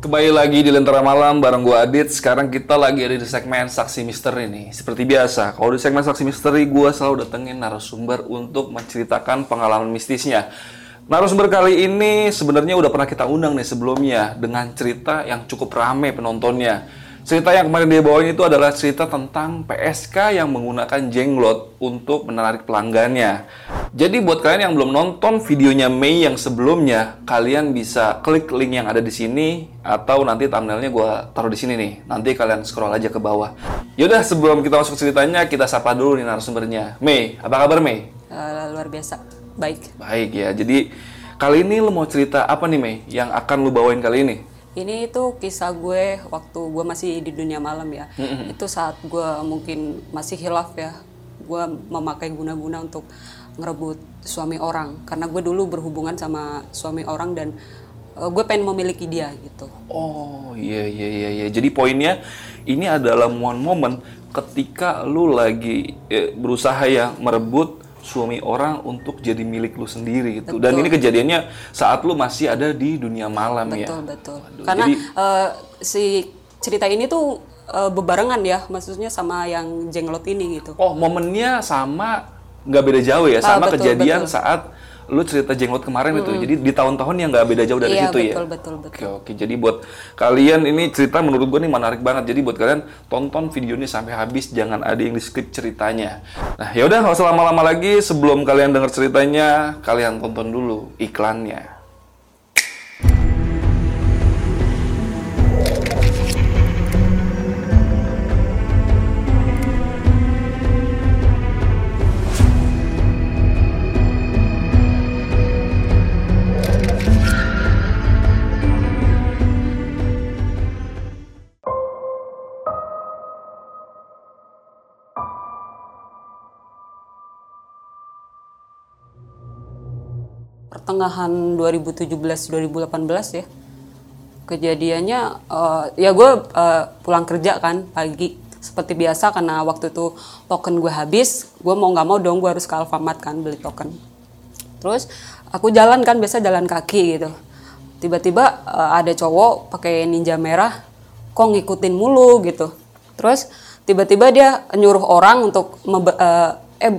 Kembali lagi di Lentera Malam bareng gue Adit. Sekarang kita lagi ada di segmen Saksi Misteri nih. Seperti biasa, kalau di segmen Saksi Misteri gue selalu datengin narasumber untuk menceritakan pengalaman mistisnya. Narasumber kali ini sebenarnya udah pernah kita undang nih sebelumnya dengan cerita yang cukup rame penontonnya. Cerita yang kemarin dia bawain itu adalah cerita tentang PSK yang menggunakan jenglot untuk menarik pelanggannya. Jadi buat kalian yang belum nonton videonya Mei yang sebelumnya, kalian bisa klik link yang ada di sini atau nanti thumbnailnya gue taruh di sini nih. Nanti kalian scroll aja ke bawah. Yaudah sebelum kita masuk ceritanya, kita sapa dulu nih narasumbernya. Mei, apa kabar Mei? Uh, luar biasa, baik. Baik ya. Jadi kali ini lo mau cerita apa nih Mei yang akan lo bawain kali ini? Ini itu kisah gue waktu gue masih di dunia malam ya. Mm-hmm. Itu saat gue mungkin masih hilaf ya. Gue memakai guna-guna untuk ngerebut suami orang. Karena gue dulu berhubungan sama suami orang dan uh, gue pengen memiliki dia gitu. Oh iya iya iya iya. Jadi poinnya ini adalah momen-momen ketika lu lagi eh, berusaha ya merebut suami orang untuk jadi milik lu sendiri gitu. Dan Betul. ini kejadiannya saat lu masih ada di dunia malam ya. Betul betul. Karena jadi- uh, si cerita ini tuh uh, bebarengan ya, maksudnya sama yang jenglot ini gitu. Oh momennya sama nggak beda jauh ya Ah, sama betul, kejadian betul. saat lu cerita jenglot kemarin itu. Jadi di tahun-tahun yang nggak beda jauh dari Iya, situ ya. betul, betul, betul. Oke oke. Jadi buat kalian ini cerita menurut gue nih menarik banget. Jadi buat kalian tonton videonya sampai habis, jangan ada yang di skip ceritanya. Nah ya udah nggak usah lama-lama lagi. Sebelum kalian dengar ceritanya, kalian tonton dulu iklannya. Pertengahan 2017-2018 ya. Kejadiannya eh, ya gue eh, pulang kerja kan pagi. Seperti biasa karena waktu itu token gue habis gue mau nggak mau dong gue harus ke Alfamart kan beli token. Terus aku jalan kan biasa jalan kaki gitu. Tiba-tiba eh, ada cowok pakai ninja merah kok ngikutin mulu gitu. Terus tiba-tiba dia nyuruh orang untuk mebe- eh,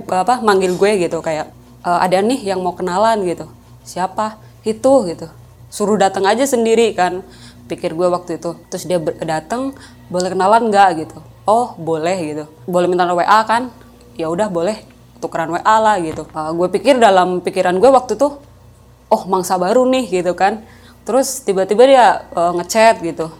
apa manggil gue gitu kayak "Eh, ada nih yang mau kenalan gitu siapa? Itu gitu. Suruh datang aja sendiri kan. Pikir gue waktu itu. Terus dia datang boleh kenalan nggak? Gitu. Oh boleh gitu. Boleh minta WA kan? Ya udah boleh. Tukeran WA lah gitu. Eh, gue pikir dalam pikiran gue waktu itu oh mangsa baru nih gitu kan. Terus tiba-tiba dia eh, ngechat gitu.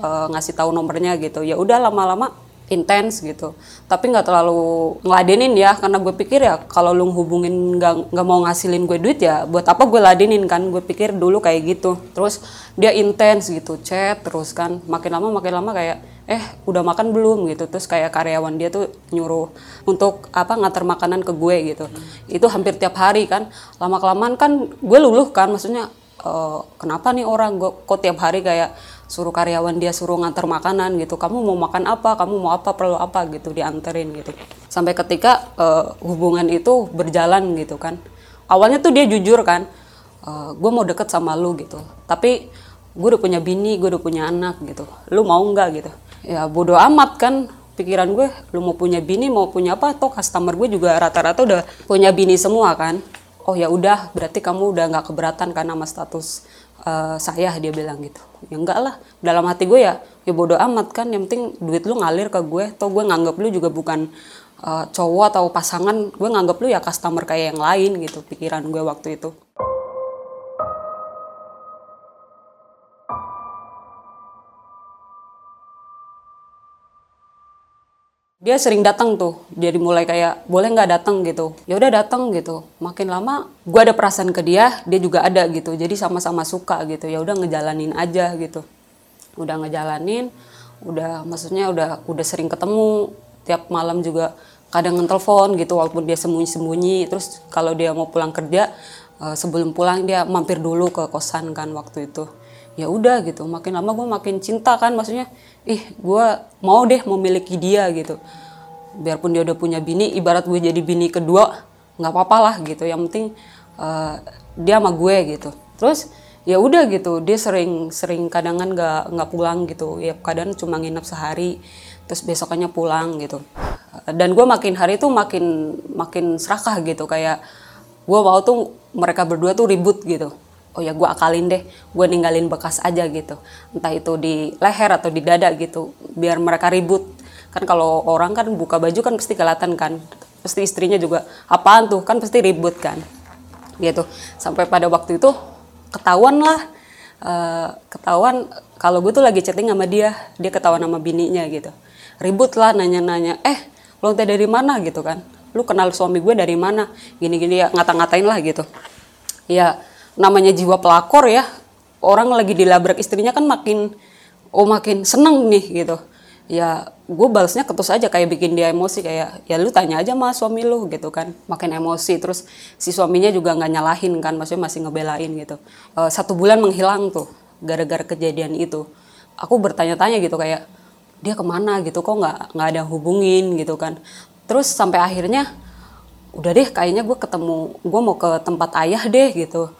Eh, ngasih tahu nomornya gitu. Ya udah lama-lama intens gitu. Tapi nggak terlalu ngeladenin ya karena gue pikir ya kalau lu hubungin nggak nggak mau ngasilin gue duit ya buat apa gue ladenin kan? Gue pikir dulu kayak gitu. Terus dia intens gitu chat terus kan. Makin lama makin lama kayak eh udah makan belum? gitu. Terus kayak karyawan dia tuh nyuruh untuk apa ngantar makanan ke gue gitu. Itu hampir tiap hari kan. Lama kelamaan kan gue luluh kan maksudnya eh, kenapa nih orang? Gue kok tiap hari kayak suruh karyawan dia suruh ngantar makanan gitu. Kamu mau makan apa? Kamu mau apa? Perlu apa? Gitu dianterin gitu. Sampai ketika eh, hubungan itu berjalan gitu kan. Awalnya tuh dia jujur kan gue mau deket sama lu gitu. Tapi gue udah punya bini gue udah punya anak gitu. Lu mau nggak? gitu. Ya bodoh amat kan. Pikiran gue lu mau punya bini mau punya apa? Toh customer gue juga rata-rata udah punya bini semua kan. Oh ya udah berarti kamu udah nggak keberatan kan sama status eh, saya dia bilang gitu. Ya enggak lah dalam hati gue ya ya bodoh amat kan yang penting duit lu ngalir ke gue. Toh gue nganggap lu juga bukan eh, cowok atau pasangan gue nganggap lu ya customer kayak yang lain gitu pikiran gue waktu itu dia sering datang tuh. Jadi mulai kayak boleh nggak datang? gitu. Ya udah datang gitu. Makin lama gue ada perasaan ke dia dia juga ada gitu. Jadi sama-sama suka gitu. Ya udah ngejalanin aja gitu. Udah ngejalanin udah maksudnya udah udah sering ketemu. Tiap malam juga kadang ngetelepon gitu walaupun dia sembunyi-sembunyi. Terus kalau dia mau pulang kerja uh, sebelum pulang dia mampir dulu ke kosan kan waktu itu. Ya udah gitu. Makin lama gue makin cinta kan maksudnya ih gue mau deh memiliki dia gitu. Biarpun dia udah punya bini ibarat gue jadi bini kedua nggak apa-apa lah gitu. Yang penting uh, dia sama gue gitu. Terus ya udah gitu. Dia sering sering kadangan nggak nggak pulang gitu. Ya kadang cuma nginep sehari terus besokannya pulang gitu. Dan gue makin hari tuh makin makin serakah gitu. Kayak gue mau tuh mereka berdua tuh ribut gitu oh ya gue akalin deh. Gue ninggalin bekas aja gitu. Entah itu di leher atau di dada gitu biar mereka ribut. Kan kalau orang kan buka baju kan pasti kelihatan kan. Pasti istrinya juga apaan tuh? Kan pasti ribut kan. Gitu. Sampai pada waktu itu ketahuan lah. Uh, ketahuan kalau gue tuh lagi chatting sama dia dia ketahuan sama bininya gitu. Ribut lah nanya-nanya eh lo teh dari mana? Gitu kan. Lu kenal suami gue dari mana? Gini-gini ya ngata-ngatain lah gitu. Ya namanya jiwa pelakor ya orang lagi dilabrak istrinya kan makin oh makin seneng nih gitu. Ya gue balasnya ketus aja kayak bikin dia emosi kayak ya lu tanya aja sama suami lu gitu kan. Makin emosi terus si suaminya juga nggak nyalahin kan maksudnya masih ngebelain gitu. Uh, satu bulan menghilang tuh gara-gara kejadian itu. Aku bertanya-tanya gitu kayak dia ke mana gitu kok nggak nggak ada hubungin gitu kan. Terus sampai akhirnya udah deh kayaknya gue ketemu gue mau ke tempat ayah deh gitu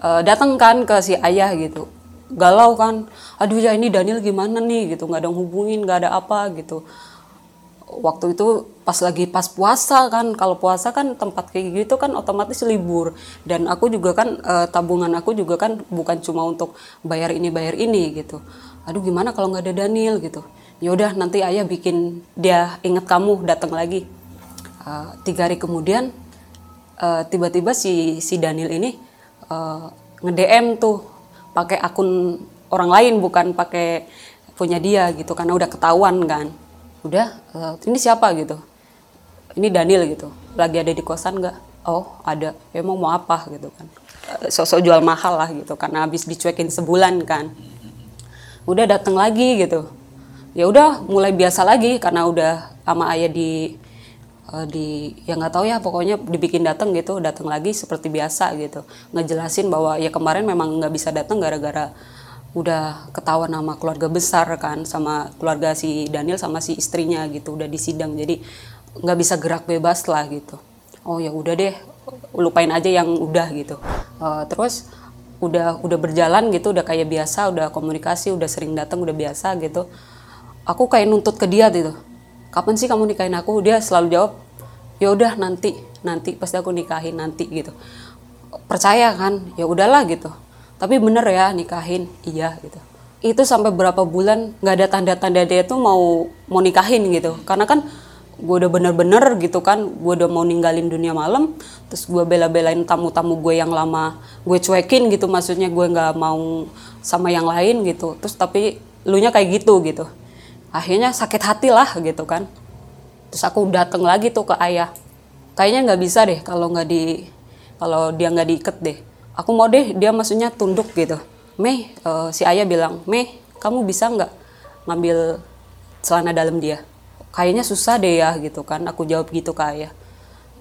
uh, datang kan ke si ayah gitu. Galau kan aduh ya ini Daniel gimana nih? Gitu nggak ada hubungin nggak ada apa gitu. Waktu itu pas lagi pas puasa kan kalau puasa kan tempat kayak gitu kan otomatis libur. Dan aku juga kan e, tabungan aku juga kan bukan cuma untuk bayar ini bayar ini gitu. Aduh gimana kalau nggak ada Daniel? Gitu. Yaudah nanti ayah bikin dia inget kamu datang lagi. E, tiga hari kemudian tiba-tiba si si Daniel ini e, nge DM tuh pakai akun orang lain bukan pakai punya dia gitu karena udah ketahuan kan. Udah uh, ini siapa? gitu. Ini Daniel gitu. Lagi ada di kosan nggak? Oh ada. Emang mau apa? gitu kan. Uh, sosok jual mahal lah gitu karena habis dicuekin sebulan kan. Udah datang lagi gitu. Ya udah mulai biasa lagi karena udah sama ayah di uh, di ya nggak tahu ya pokoknya dibikin datang gitu datang lagi seperti biasa gitu. Ngejelasin bahwa ya kemarin memang nggak bisa datang gara-gara udah ketahuan nama keluarga besar kan sama keluarga si Daniel sama si istrinya gitu udah disidang jadi nggak bisa gerak bebas lah gitu. Oh ya udah deh lupain aja yang udah gitu. Uh, terus udah udah berjalan gitu udah kayak biasa udah komunikasi udah sering datang udah biasa gitu. Aku kayak nuntut ke dia gitu kapan sih kamu nikahin aku? Dia selalu jawab ya udah nanti nanti pasti aku nikahin nanti gitu. Percaya kan? Ya udahlah gitu. Tapi bener ya nikahin. Iya gitu. Itu sampai berapa bulan nggak ada tanda-tanda dia tuh mau mau nikahin gitu. Karena kan gue udah bener-bener gitu kan gue udah mau ninggalin dunia malam terus gue bela-belain tamu-tamu gue yang lama gue cuekin gitu. Maksudnya gue nggak mau sama yang lain gitu. Terus tapi lu nya kayak gitu gitu akhirnya sakit hati lah gitu kan. Terus aku dateng lagi tuh ke ayah. Kayaknya nggak bisa deh kalau nggak di kalau dia nggak diikat deh. Aku mau deh dia maksudnya tunduk gitu. Mei uh, si ayah bilang Mei kamu bisa nggak ngambil celana dalam dia? Kayaknya susah deh ya gitu kan. Aku jawab gitu ke ayah.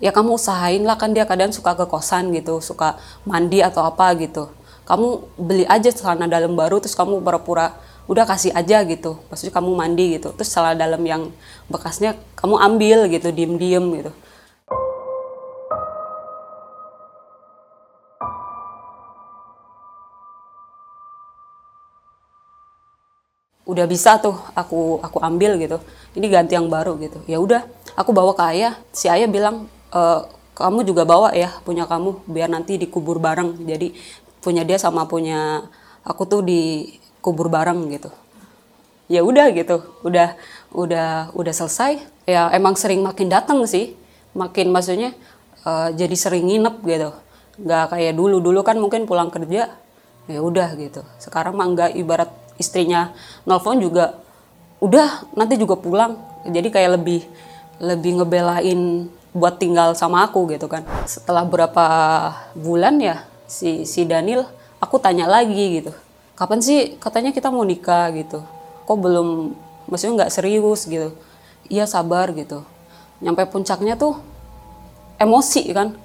Ya kamu usahain lah kan dia kadang suka ke kosan gitu suka mandi atau apa gitu. Kamu beli aja celana dalam baru terus kamu pura-pura udah kasih aja gitu. Maksudnya kamu mandi gitu. Terus salah dalam yang bekasnya kamu ambil gitu. Diem-diem gitu. Udah bisa tuh aku aku ambil gitu. Ini ganti yang baru gitu. Ya udah aku bawa ke ayah. Si ayah bilang e, kamu juga bawa ya punya kamu biar nanti dikubur bareng. Jadi punya dia sama punya aku tuh di kubur bareng gitu. Ya udah gitu udah udah udah selesai. Ya emang sering makin datang sih makin maksudnya uh, jadi sering nginep gitu. Nggak kayak dulu dulu kan mungkin pulang kerja ya udah gitu. Sekarang mah nggak ibarat istrinya nelfon juga udah nanti juga pulang. Jadi kayak lebih lebih ngebelain buat tinggal sama aku gitu kan. Setelah berapa bulan ya si si Daniel aku tanya lagi gitu kapan sih katanya kita mau nikah? gitu. Kok belum maksudnya nggak serius? gitu. Iya sabar gitu. Nyampe puncaknya tuh emosi kan.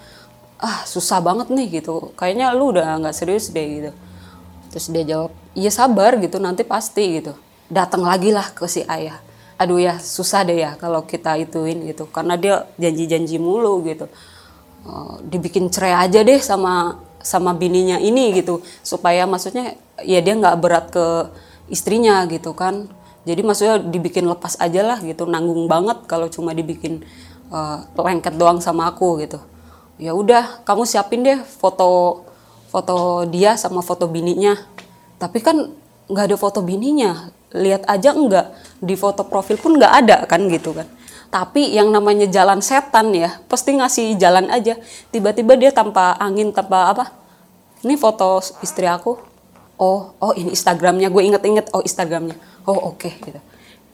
Ah susah banget nih gitu. Kayaknya lu udah nggak serius deh gitu. Terus dia jawab iya sabar gitu nanti pasti gitu. Datang lagi lah ke si ayah. Aduh ya susah deh ya kalau kita ituin gitu. Karena dia janji-janji mulu gitu. Uh, dibikin cerai aja deh sama sama bininya ini gitu. Supaya maksudnya ya dia nggak berat ke istrinya gitu kan. Jadi maksudnya dibikin lepas aja lah gitu. Nanggung banget kalau cuma dibikin uh, lengket doang sama aku gitu. Ya udah kamu siapin deh foto foto dia sama foto bininya. Tapi kan nggak ada foto bininya. Lihat aja enggak di foto profil pun nggak ada kan gitu kan tapi yang namanya jalan setan ya pasti ngasih jalan aja. Tiba-tiba dia tanpa angin tanpa apa? Ini foto istri aku. Oh oh ini Instagramnya. Gue inget-inget oh Instagramnya. Oh oke okay, gitu.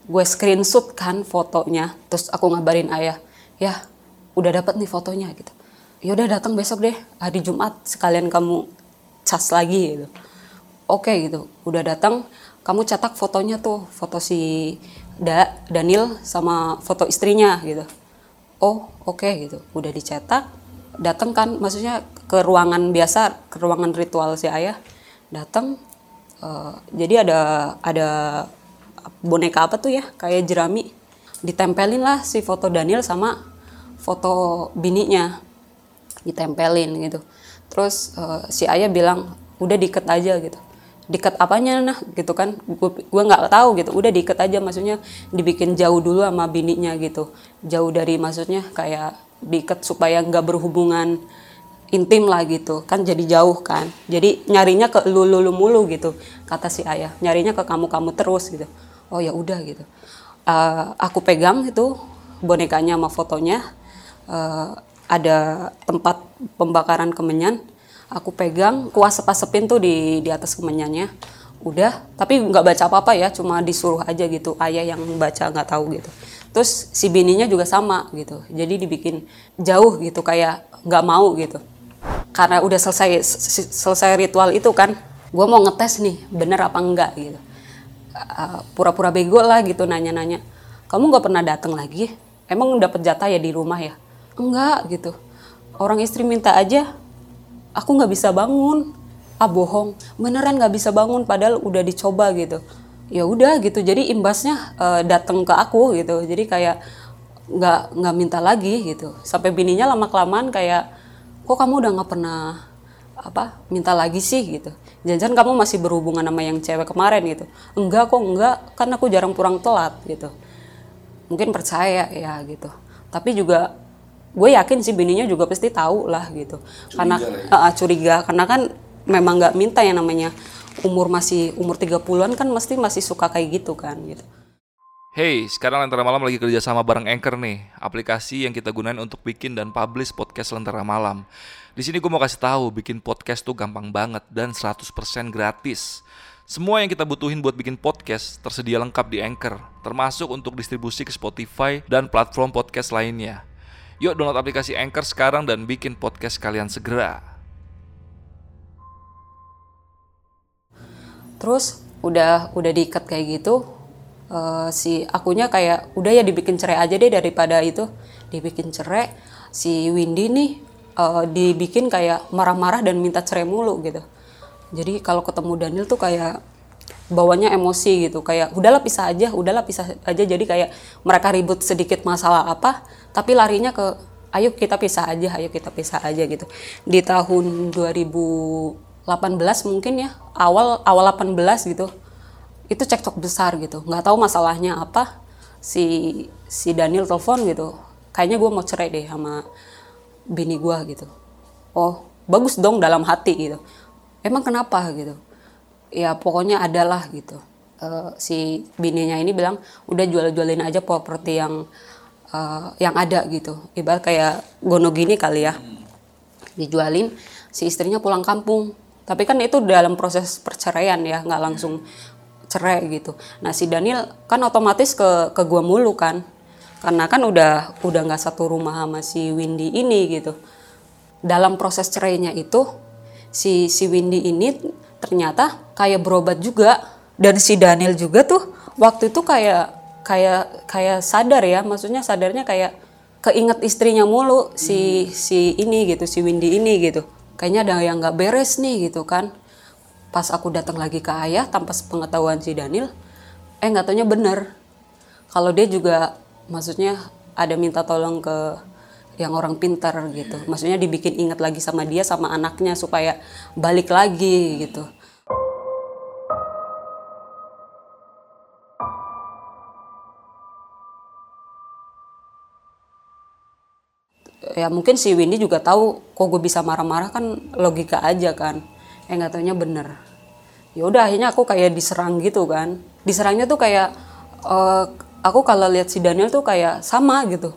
Gue screenshot kan fotonya terus aku ngabarin ayah ya udah dapat nih fotonya gitu. Ya udah datang besok deh. Hari Jumat sekalian kamu cas lagi gitu. Oke gitu. Udah datang kamu cetak fotonya tuh foto si da Daniel sama foto istrinya gitu. Oh oke okay, gitu. Udah dicetak datang kan maksudnya ke ruangan biasa ke ruangan ritual si ayah. Datang uh, jadi ada ada boneka apa tuh ya? Kayak jerami. Ditempelin lah si foto Daniel sama foto bininya. Ditempelin gitu. Terus uh, si ayah bilang udah diikat aja gitu diikat apanya nah? Gitu kan. Gue nggak tahu gitu. Udah diikat aja maksudnya dibikin jauh dulu sama bininya gitu. Jauh dari maksudnya kayak diikat supaya nggak berhubungan intim lah gitu. Kan jadi jauh kan. Jadi nyarinya ke lu lu, lu mulu gitu kata si ayah. Nyarinya ke kamu kamu terus gitu. Oh ya udah gitu. Uh, aku pegang itu bonekanya sama fotonya. Uh, ada tempat pembakaran kemenyan aku pegang kuas sepasepin tuh di di atas kemenyannya. Udah tapi nggak baca apa apa ya cuma disuruh aja gitu ayah yang baca nggak tahu gitu. Terus si bininya juga sama gitu jadi dibikin jauh gitu kayak nggak mau gitu. Karena udah selesai selesai ritual itu kan gue mau ngetes nih bener apa enggak gitu. Pura-pura bego lah gitu nanya-nanya kamu nggak pernah datang lagi? Emang dapet jatah ya di rumah ya? Enggak gitu. Orang istri minta aja aku nggak bisa bangun. Ah bohong. Beneran nggak bisa bangun padahal udah dicoba gitu. Ya udah gitu. Jadi imbasnya uh, datang ke aku gitu. Jadi kayak nggak nggak minta lagi gitu. Sampai bininya lama kelamaan kayak kok kamu udah nggak pernah apa minta lagi sih? gitu. Jangan kamu masih berhubungan sama yang cewek kemarin gitu. Enggak kok enggak. Kan aku jarang pulang telat gitu. Mungkin percaya ya gitu. Tapi juga gue yakin sih bininya juga pasti tahu lah gitu curiga karena ya? uh, curiga karena kan memang nggak minta yang namanya umur masih umur 30-an kan mesti masih suka kayak gitu kan gitu. Hey, sekarang Lentera Malam lagi kerja sama bareng Anchor nih, aplikasi yang kita gunain untuk bikin dan publish podcast Lentera Malam. Di sini gue mau kasih tahu, bikin podcast tuh gampang banget dan 100% gratis. Semua yang kita butuhin buat bikin podcast tersedia lengkap di Anchor, termasuk untuk distribusi ke Spotify dan platform podcast lainnya. Yuk download aplikasi Anchor sekarang dan bikin podcast kalian segera. Terus udah udah diikat kayak gitu, uh, si akunya kayak udah ya dibikin cerai aja deh daripada itu dibikin cerai. Si Windy nih uh, dibikin kayak marah-marah dan minta cerai mulu gitu. Jadi kalau ketemu Daniel tuh kayak bawanya emosi gitu. Kayak udahlah pisah aja udahlah pisah aja. Jadi kayak mereka ribut sedikit masalah apa tapi larinya ke ayo kita pisah aja ayo kita pisah aja gitu. Di tahun 2018 mungkin ya awal awal 18 gitu itu cekcok besar gitu. Nggak tahu masalahnya apa si si Daniel telepon gitu kayaknya gue mau cerai deh sama bini gue gitu. Oh bagus dong dalam hati gitu. Emang kenapa? gitu ya pokoknya adalah gitu. Uh, si bininya ini bilang udah jual-jualin aja properti yang uh, yang ada gitu. Ibarat kayak gono gini kali ya. Dijualin si istrinya pulang kampung. Tapi kan itu dalam proses perceraian ya nggak langsung cerai gitu. Nah si Daniel kan otomatis ke ke gua mulu kan. Karena kan udah udah nggak satu rumah sama si Windy ini gitu. Dalam proses cerainya itu si si Windy ini ternyata kayak berobat juga. Dan si Daniel juga tuh waktu itu kayak kayak kayak sadar ya. Maksudnya sadarnya kayak keinget istrinya mulu si si ini gitu si Windy ini gitu. Kayaknya ada yang nggak beres nih gitu kan. Pas aku datang lagi ke ayah tanpa pengetahuan si Daniel eh nggak taunya bener. Kalau dia juga maksudnya ada minta tolong ke yang orang pintar gitu. Maksudnya dibikin ingat lagi sama dia sama anaknya supaya balik lagi gitu. Ya mungkin si Windy juga tahu kok gue bisa marah-marah kan logika aja kan. Eh nggak taunya bener. Ya udah akhirnya aku kayak diserang gitu kan. Diserangnya tuh kayak eh, aku kalau lihat si Daniel tuh kayak sama gitu.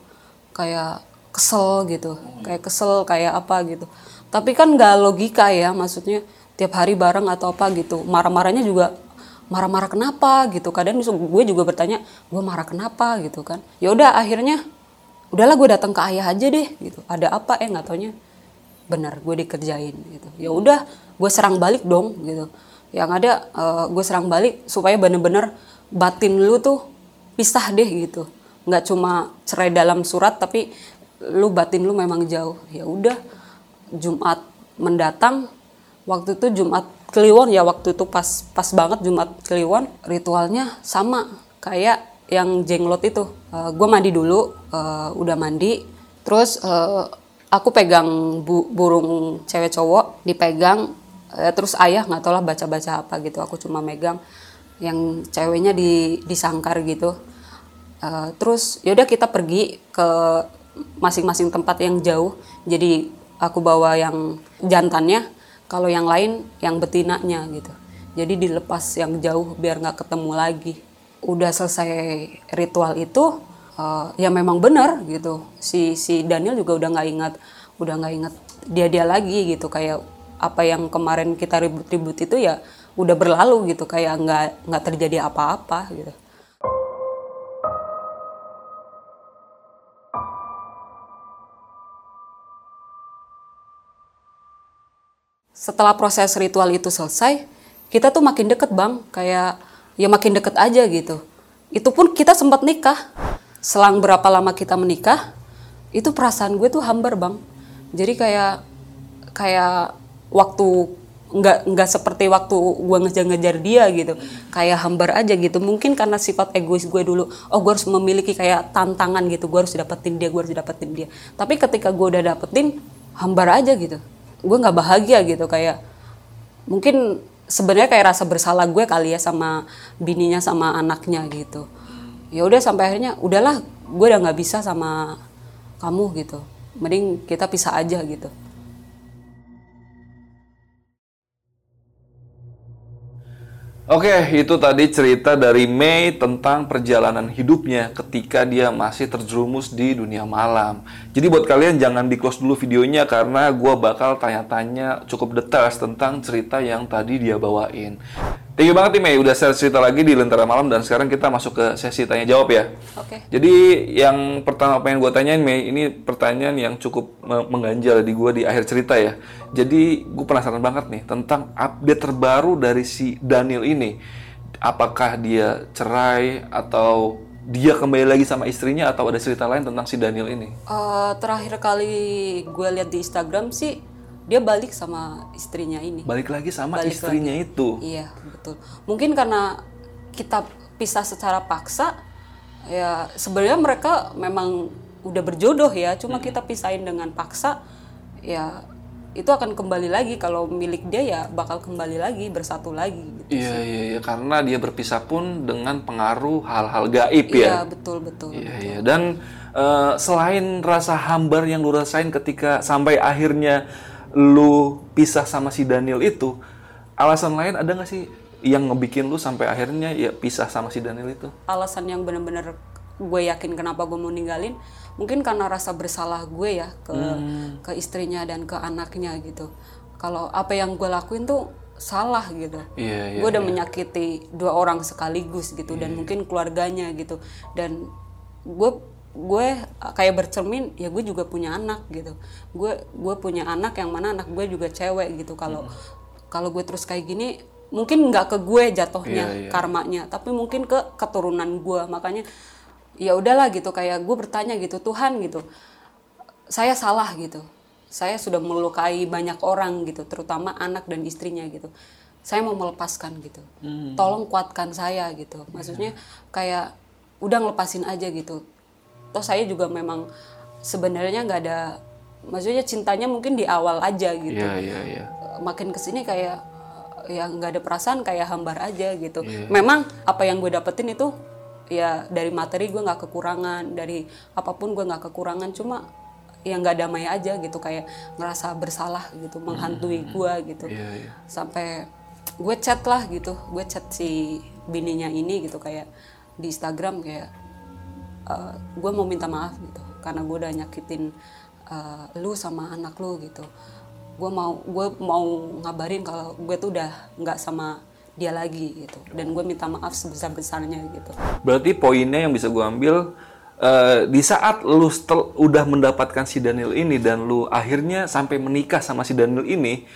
Kayak kesel gitu. Kayak kesel kayak apa gitu. Tapi kan nggak logika ya maksudnya tiap hari bareng atau apa gitu. Marah-marahnya juga marah-marah kenapa? gitu. Kadang gue juga bertanya gue marah kenapa? gitu kan. Ya udah akhirnya udahlah gue datang ke ayah aja deh gitu. Ada apa? Eh nggak taunya. Benar gue dikerjain gitu. Ya udah gue serang balik dong gitu. Yang ada eh, gue serang balik supaya bener-bener batin lu tuh pisah deh gitu. Nggak cuma cerai dalam surat tapi lu batin lu memang jauh. Ya udah Jumat mendatang waktu itu Jumat Kliwon ya waktu itu pas pas banget Jumat Kliwon ritualnya sama kayak yang jenglot itu. Gue mandi dulu eh, udah mandi terus eh, aku pegang bu- burung cewek cowok dipegang eh, terus ayah nggak tau lah baca baca apa gitu aku cuma megang yang ceweknya di disangkar gitu. Eh, terus yaudah kita pergi ke masing-masing tempat yang jauh jadi aku bawa yang jantannya kalau yang lain yang betinanya gitu. Jadi dilepas yang jauh biar nggak ketemu lagi. Udah selesai ritual itu eh, ya memang benar gitu. Si si Daniel juga udah nggak ingat udah nggak ingat dia dia lagi gitu. Kayak apa yang kemarin kita ribut-ribut itu ya udah berlalu gitu. Kayak nggak nggak terjadi apa-apa gitu setelah proses ritual itu selesai, kita tuh makin deket bang, kayak ya makin deket aja gitu. Itu pun kita sempat nikah. Selang berapa lama kita menikah, itu perasaan gue tuh hambar bang. Jadi kayak kayak waktu nggak nggak seperti waktu gue ngejar-ngejar dia gitu. Kayak hambar aja gitu. Mungkin karena sifat egois gue dulu. Oh gue harus memiliki kayak tantangan gitu. Gue harus dapetin dia gue harus dapetin dia. Tapi ketika gue udah dapetin hambar aja gitu gue nggak bahagia gitu kayak mungkin sebenarnya kayak rasa bersalah gue kali ya sama bininya sama anaknya gitu. Ya udah sampai akhirnya udahlah gue udah nggak bisa sama kamu gitu. Mending kita pisah aja gitu Oke, itu tadi cerita dari Mei tentang perjalanan hidupnya ketika dia masih terjerumus di dunia malam. Jadi buat kalian jangan di close dulu videonya karena gue bakal tanya-tanya cukup detail tentang cerita yang tadi dia bawain. Thank you banget nih Mei, udah share cerita lagi di Lentera Malam dan sekarang kita masuk ke sesi tanya jawab ya. oke Jadi yang pertama pengen gue tanyain Mei, ini pertanyaan yang cukup me- mengganjal di gue di akhir cerita ya. Jadi gue penasaran banget nih tentang update terbaru dari si Daniel ini. Apakah dia cerai atau dia kembali lagi sama istrinya atau ada cerita lain tentang si Daniel ini? Eh, terakhir kali gue lihat di Instagram sih dia balik sama istrinya ini Balik lagi sama Balik istrinya itu. Iya, betul. Mungkin karena kita pisah secara paksa, ya sebenarnya mereka memang udah berjodoh ya, cuma kita pisahin dengan paksa, ya itu akan kembali lagi kalau milik dia ya bakal kembali lagi bersatu lagi. Gitu. Iya, iya, iya. Karena dia berpisah pun dengan pengaruh hal-hal gaib Iya ya. betul betul. Iya, iya. Dan eh, selain rasa hambar yang lu rasain ketika sampai akhirnya lu pisah sama si Daniel itu, alasan lain ada nggak sih yang ngebikin lu sampai akhirnya ya pisah sama si Daniel itu? Alasan yang benar-benar gue yakin kenapa gue mau ninggalin, mungkin karena rasa bersalah gue ya ke ke istrinya dan ke anaknya gitu. Kalau apa yang gue lakuin tuh salah gitu. Iya, iya. gue udah menyakiti dua orang sekaligus gitu dan mungkin keluarganya gitu dan gue gue kayak bercermin ya gue juga punya anak gitu. Gue gue punya anak yang mana anak gue juga cewek gitu. Kalau kalau gue terus kayak gini mungkin nggak ke gue jatuhnya Iya, iya. karmanya tapi mungkin ke keturunan gue. Makanya ya udahlah gitu kayak gue bertanya gitu Tuhan gitu. Saya salah gitu. Saya sudah melukai banyak orang gitu. Terutama anak dan istrinya gitu. Saya mau melepaskan gitu. Tolong kuatkan saya gitu. Maksudnya kayak udah ngelepasin aja gitu toh saya juga memang sebenarnya nggak ada maksudnya cintanya mungkin di awal aja gitu Iya, iya, iya. makin ke sini kayak ya nggak ada perasaan kayak hambar aja gitu. Memang apa yang gue dapetin itu ya dari materi gue nggak kekurangan, dari apa pun gue nggak kekurangan, cuma ya nggak damai aja gitu kayak ngerasa bersalah gitu menghantui gue gitu. Iya, iya. Sampai gue chat lah gitu, gue chat si bininya ini gitu kayak di Instagram kayak eh, gue mau minta maaf gitu karena gue udah nyakitin eh, lu sama anak lu gitu. Gue mau gue mau ngabarin kalau gue tuh udah nggak sama dia lagi gitu dan gue minta maaf sebesar besarnya gitu. Berarti poinnya yang bisa gue ambil eh, di saat lu setel, udah mendapatkan si Daniel ini dan lu akhirnya sampai menikah sama si Daniel ini,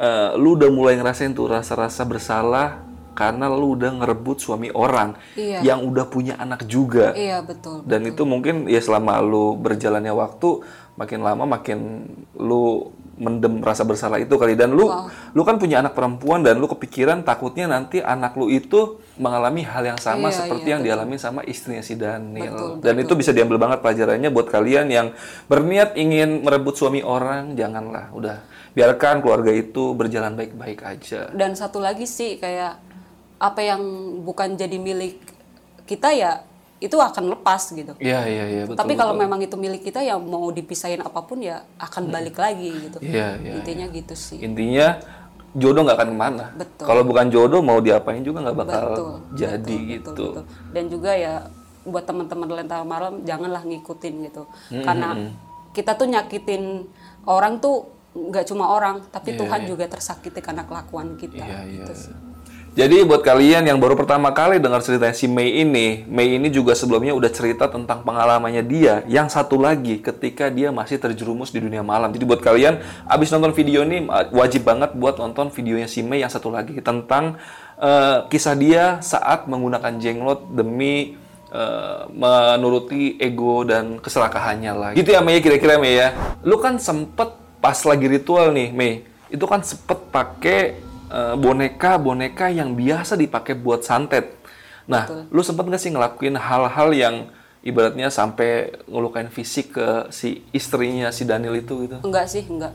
eh, lu udah mulai ngerasain tuh rasa-rasa bersalah karena lu udah ngerebut suami orang Iya. yang udah punya anak juga. iya betul Dan itu mungkin ya selama lu berjalannya waktu makin lama makin lu mendem rasa bersalah itu kali dan lu lu kan punya anak perempuan dan lu kepikiran takutnya nanti anak lu itu mengalami hal yang sama Iya, seperti iya, yang dialami sama istrinya si Daniel. Betul, dan itu bisa diambil banget pelajarannya buat kalian yang berniat ingin merebut suami orang, janganlah. Udah biarkan keluarga itu berjalan baik-baik aja. dan satu lagi sih kayak apa yang bukan jadi milik kita ya itu akan lepas gitu Iya, iya, iya, betul. tapi kalau betul. memang itu milik kita ya mau dipisahin apa pun ya akan balik lagi gitu Iya, iya, intinya gitu sih intinya jodoh nggak akan ke mana. Betul. Kalau bukan jodoh mau diapain juga nggak bakal betul jadi betul, gitu. betul, betul. dan juga ya buat teman-teman lentera malam janganlah ngikutin gitu karena kita tuh nyakitin orang tuh nggak cuma orang tapi Tuhan juga tersakiti karena kelakuan kita Iya, iya. gitu sih. Jadi buat kalian yang baru pertama kali dengar cerita si Mei ini, Mei ini juga sebelumnya udah cerita tentang pengalamannya dia. Yang satu lagi ketika dia masih terjerumus di dunia malam. Jadi buat kalian abis nonton video ini wajib banget buat nonton videonya si Mei yang satu lagi tentang uh, kisah dia saat menggunakan jenglot demi uh, menuruti ego dan keserakahannya lah. Gitu ya Mei kira-kira Mei ya. Lu kan sempet pas lagi ritual nih Mei, itu kan sempet pakai boneka-boneka yang biasa dipakai buat santet. Nah, lu sempet nggak sih ngelakuin hal-hal yang ibaratnya sampai ngelukain fisik ke si istrinya si Daniel itu gitu? Enggak sih, enggak.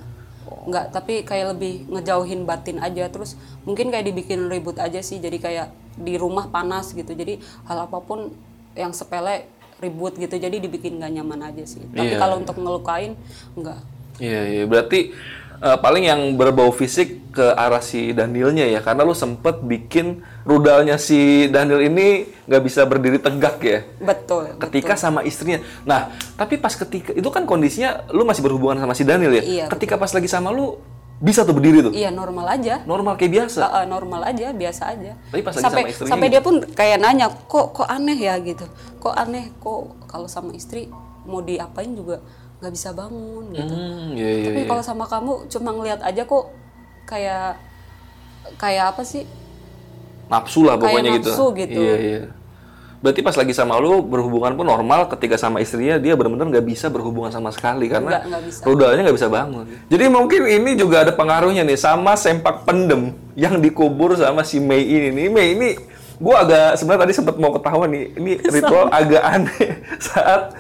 Enggak, tapi kayak lebih ngejauhin batin aja terus mungkin kayak dibikin ribut aja sih. Jadi kayak di rumah panas gitu. Jadi hal apa pun yang sepele ribut gitu. Jadi dibikin nggak nyaman aja sih. Tapi Iya, kalau untuk ngelukain enggak. Iya, iya. Berarti eh, paling yang berbau fisik ke arah si Danielnya ya, karena lu sempet bikin rudalnya si Daniel ini nggak bisa berdiri tegak ya. Betul. ketika sama istrinya. Nah, tapi pas ketika itu kan kondisinya lu masih berhubungan sama si Daniel ya. Iya, ketika pas lagi sama lu bisa tuh berdiri tuh. Iya normal aja. Normal kayak biasa. Uh, uh, normal aja, biasa aja. Tapi pas lagi sampai sama istrinya sampai gitu. dia pun kayak nanya, kok kok aneh ya gitu. Kok aneh, kok kalau sama istri mau diapain juga nggak bisa bangun gitu. Hmm, iya iya. Tapi iya. kalau sama kamu cuma ngeliat aja kok kayak kayak apa sih? Nafsu lah kayak pokoknya gitu. nafsu gitu. Iya iya. Berarti pas lagi sama lu berhubungan pun normal, ketika sama istrinya dia benar-benar nggak bisa berhubungan sama sekali karena Nggak, nggak bisa. rudalnya nggak bisa bangun. Jadi mungkin ini juga ada pengaruhnya nih sama sempak pendem yang dikubur sama si Mei ini nih. Mei ini gua agak sebenarnya tadi sempat mau ketawa nih. Ini ritual agak aneh saat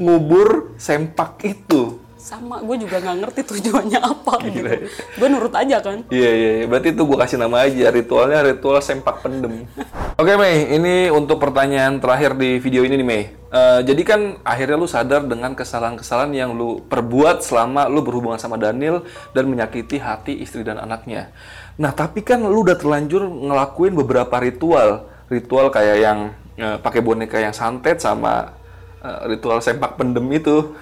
ngubur sempak itu. Sama, gue juga nggak ngerti tujuannya apa gitu. Ya. Gue nurut aja kan. Iya iya, iya. berarti itu gua kasih nama aja ritualnya ritual sempak pendem. Oke Mei, ini untuk pertanyaan terakhir di video ini nih Mei. Eh, jadi kan akhirnya lu sadar dengan kesalahan-kesalahan yang lu perbuat selama lu berhubungan sama Daniel dan menyakiti hati istri dan anaknya. Nah tapi kan lu udah terlanjur ngelakuin beberapa ritual, ritual kayak yang eh, pakai boneka yang santet sama eh, ritual sempak pendem itu.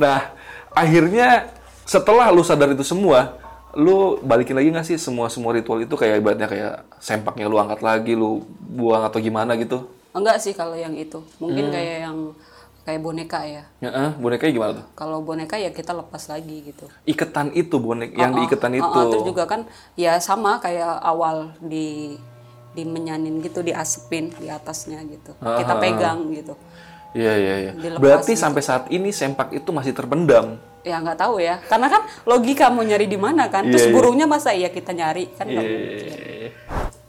Nah akhirnya setelah lu sadar itu semua, lu balikin lagi nggak sih semua semua ritual itu kayak ibaratnya kayak sempaknya lu angkat lagi, lu buang atau gimana gitu? Enggak sih kalau yang itu. Mungkin Hmm. kayak yang kayak boneka ya. Ya, eh, bonekanya gimana tuh? Kalau boneka ya kita lepas lagi gitu. Iketan itu bonek yang Oh, diiketan oh, itu. oh, terus juga kan ya sama kayak awal di dimenyanin gitu, diasepin di atasnya gitu. Kita pegang gitu. Iya iya iya. Berarti gitu. sampai saat ini sempak itu masih terpendam. Ya nggak tahu ya, karena kan logika mau nyari di mana kan. Terus Iya, iya. burungnya masa iya kita nyari kan nggak Iya. mungkin.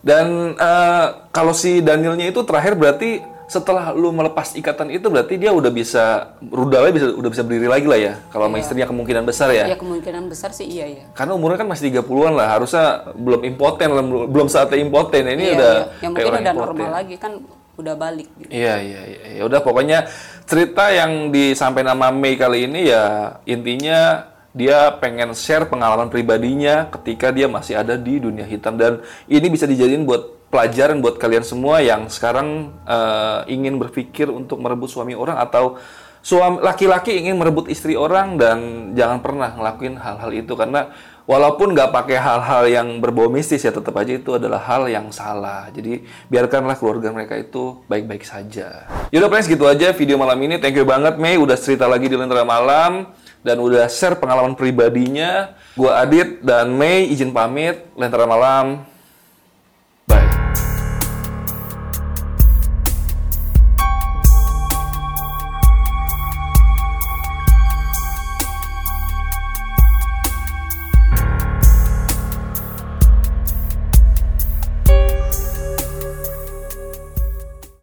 Dan eh, kalau si Danielnya itu terakhir berarti setelah lu melepas ikatan itu berarti dia udah bisa rudalnya bisa udah bisa berdiri lagi lah ya. Kalau sama istrinya kemungkinan besar ya. Ya kemungkinan besar sih iya ya. Karena umurnya kan masih 30-an lah, harusnya belum impoten, belum saatnya impoten. Ini Iya, udah iya. yang mungkin udah impoten. normal lagi kan udah balik gitu. Iya iya iya. Ya udah pokoknya cerita yang disampaikan sama Mei kali ini ya intinya dia pengen share pengalaman pribadinya ketika dia masih ada di dunia hitam dan ini bisa dijadiin buat pelajaran buat kalian semua yang sekarang eh, ingin berpikir untuk merebut suami orang atau suami laki-laki ingin merebut istri orang dan jangan pernah ngelakuin hal-hal itu karena walaupun nggak pakai hal-hal yang berbau mistis ya tetap aja itu adalah hal yang salah. Jadi biarkanlah keluarga mereka itu baik-baik saja. Yaudah friends gitu aja video malam ini. Thank you banget Mei udah cerita lagi di Lentera Malam dan udah share pengalaman pribadinya. Gua Adit dan Mei izin pamit Lentera Malam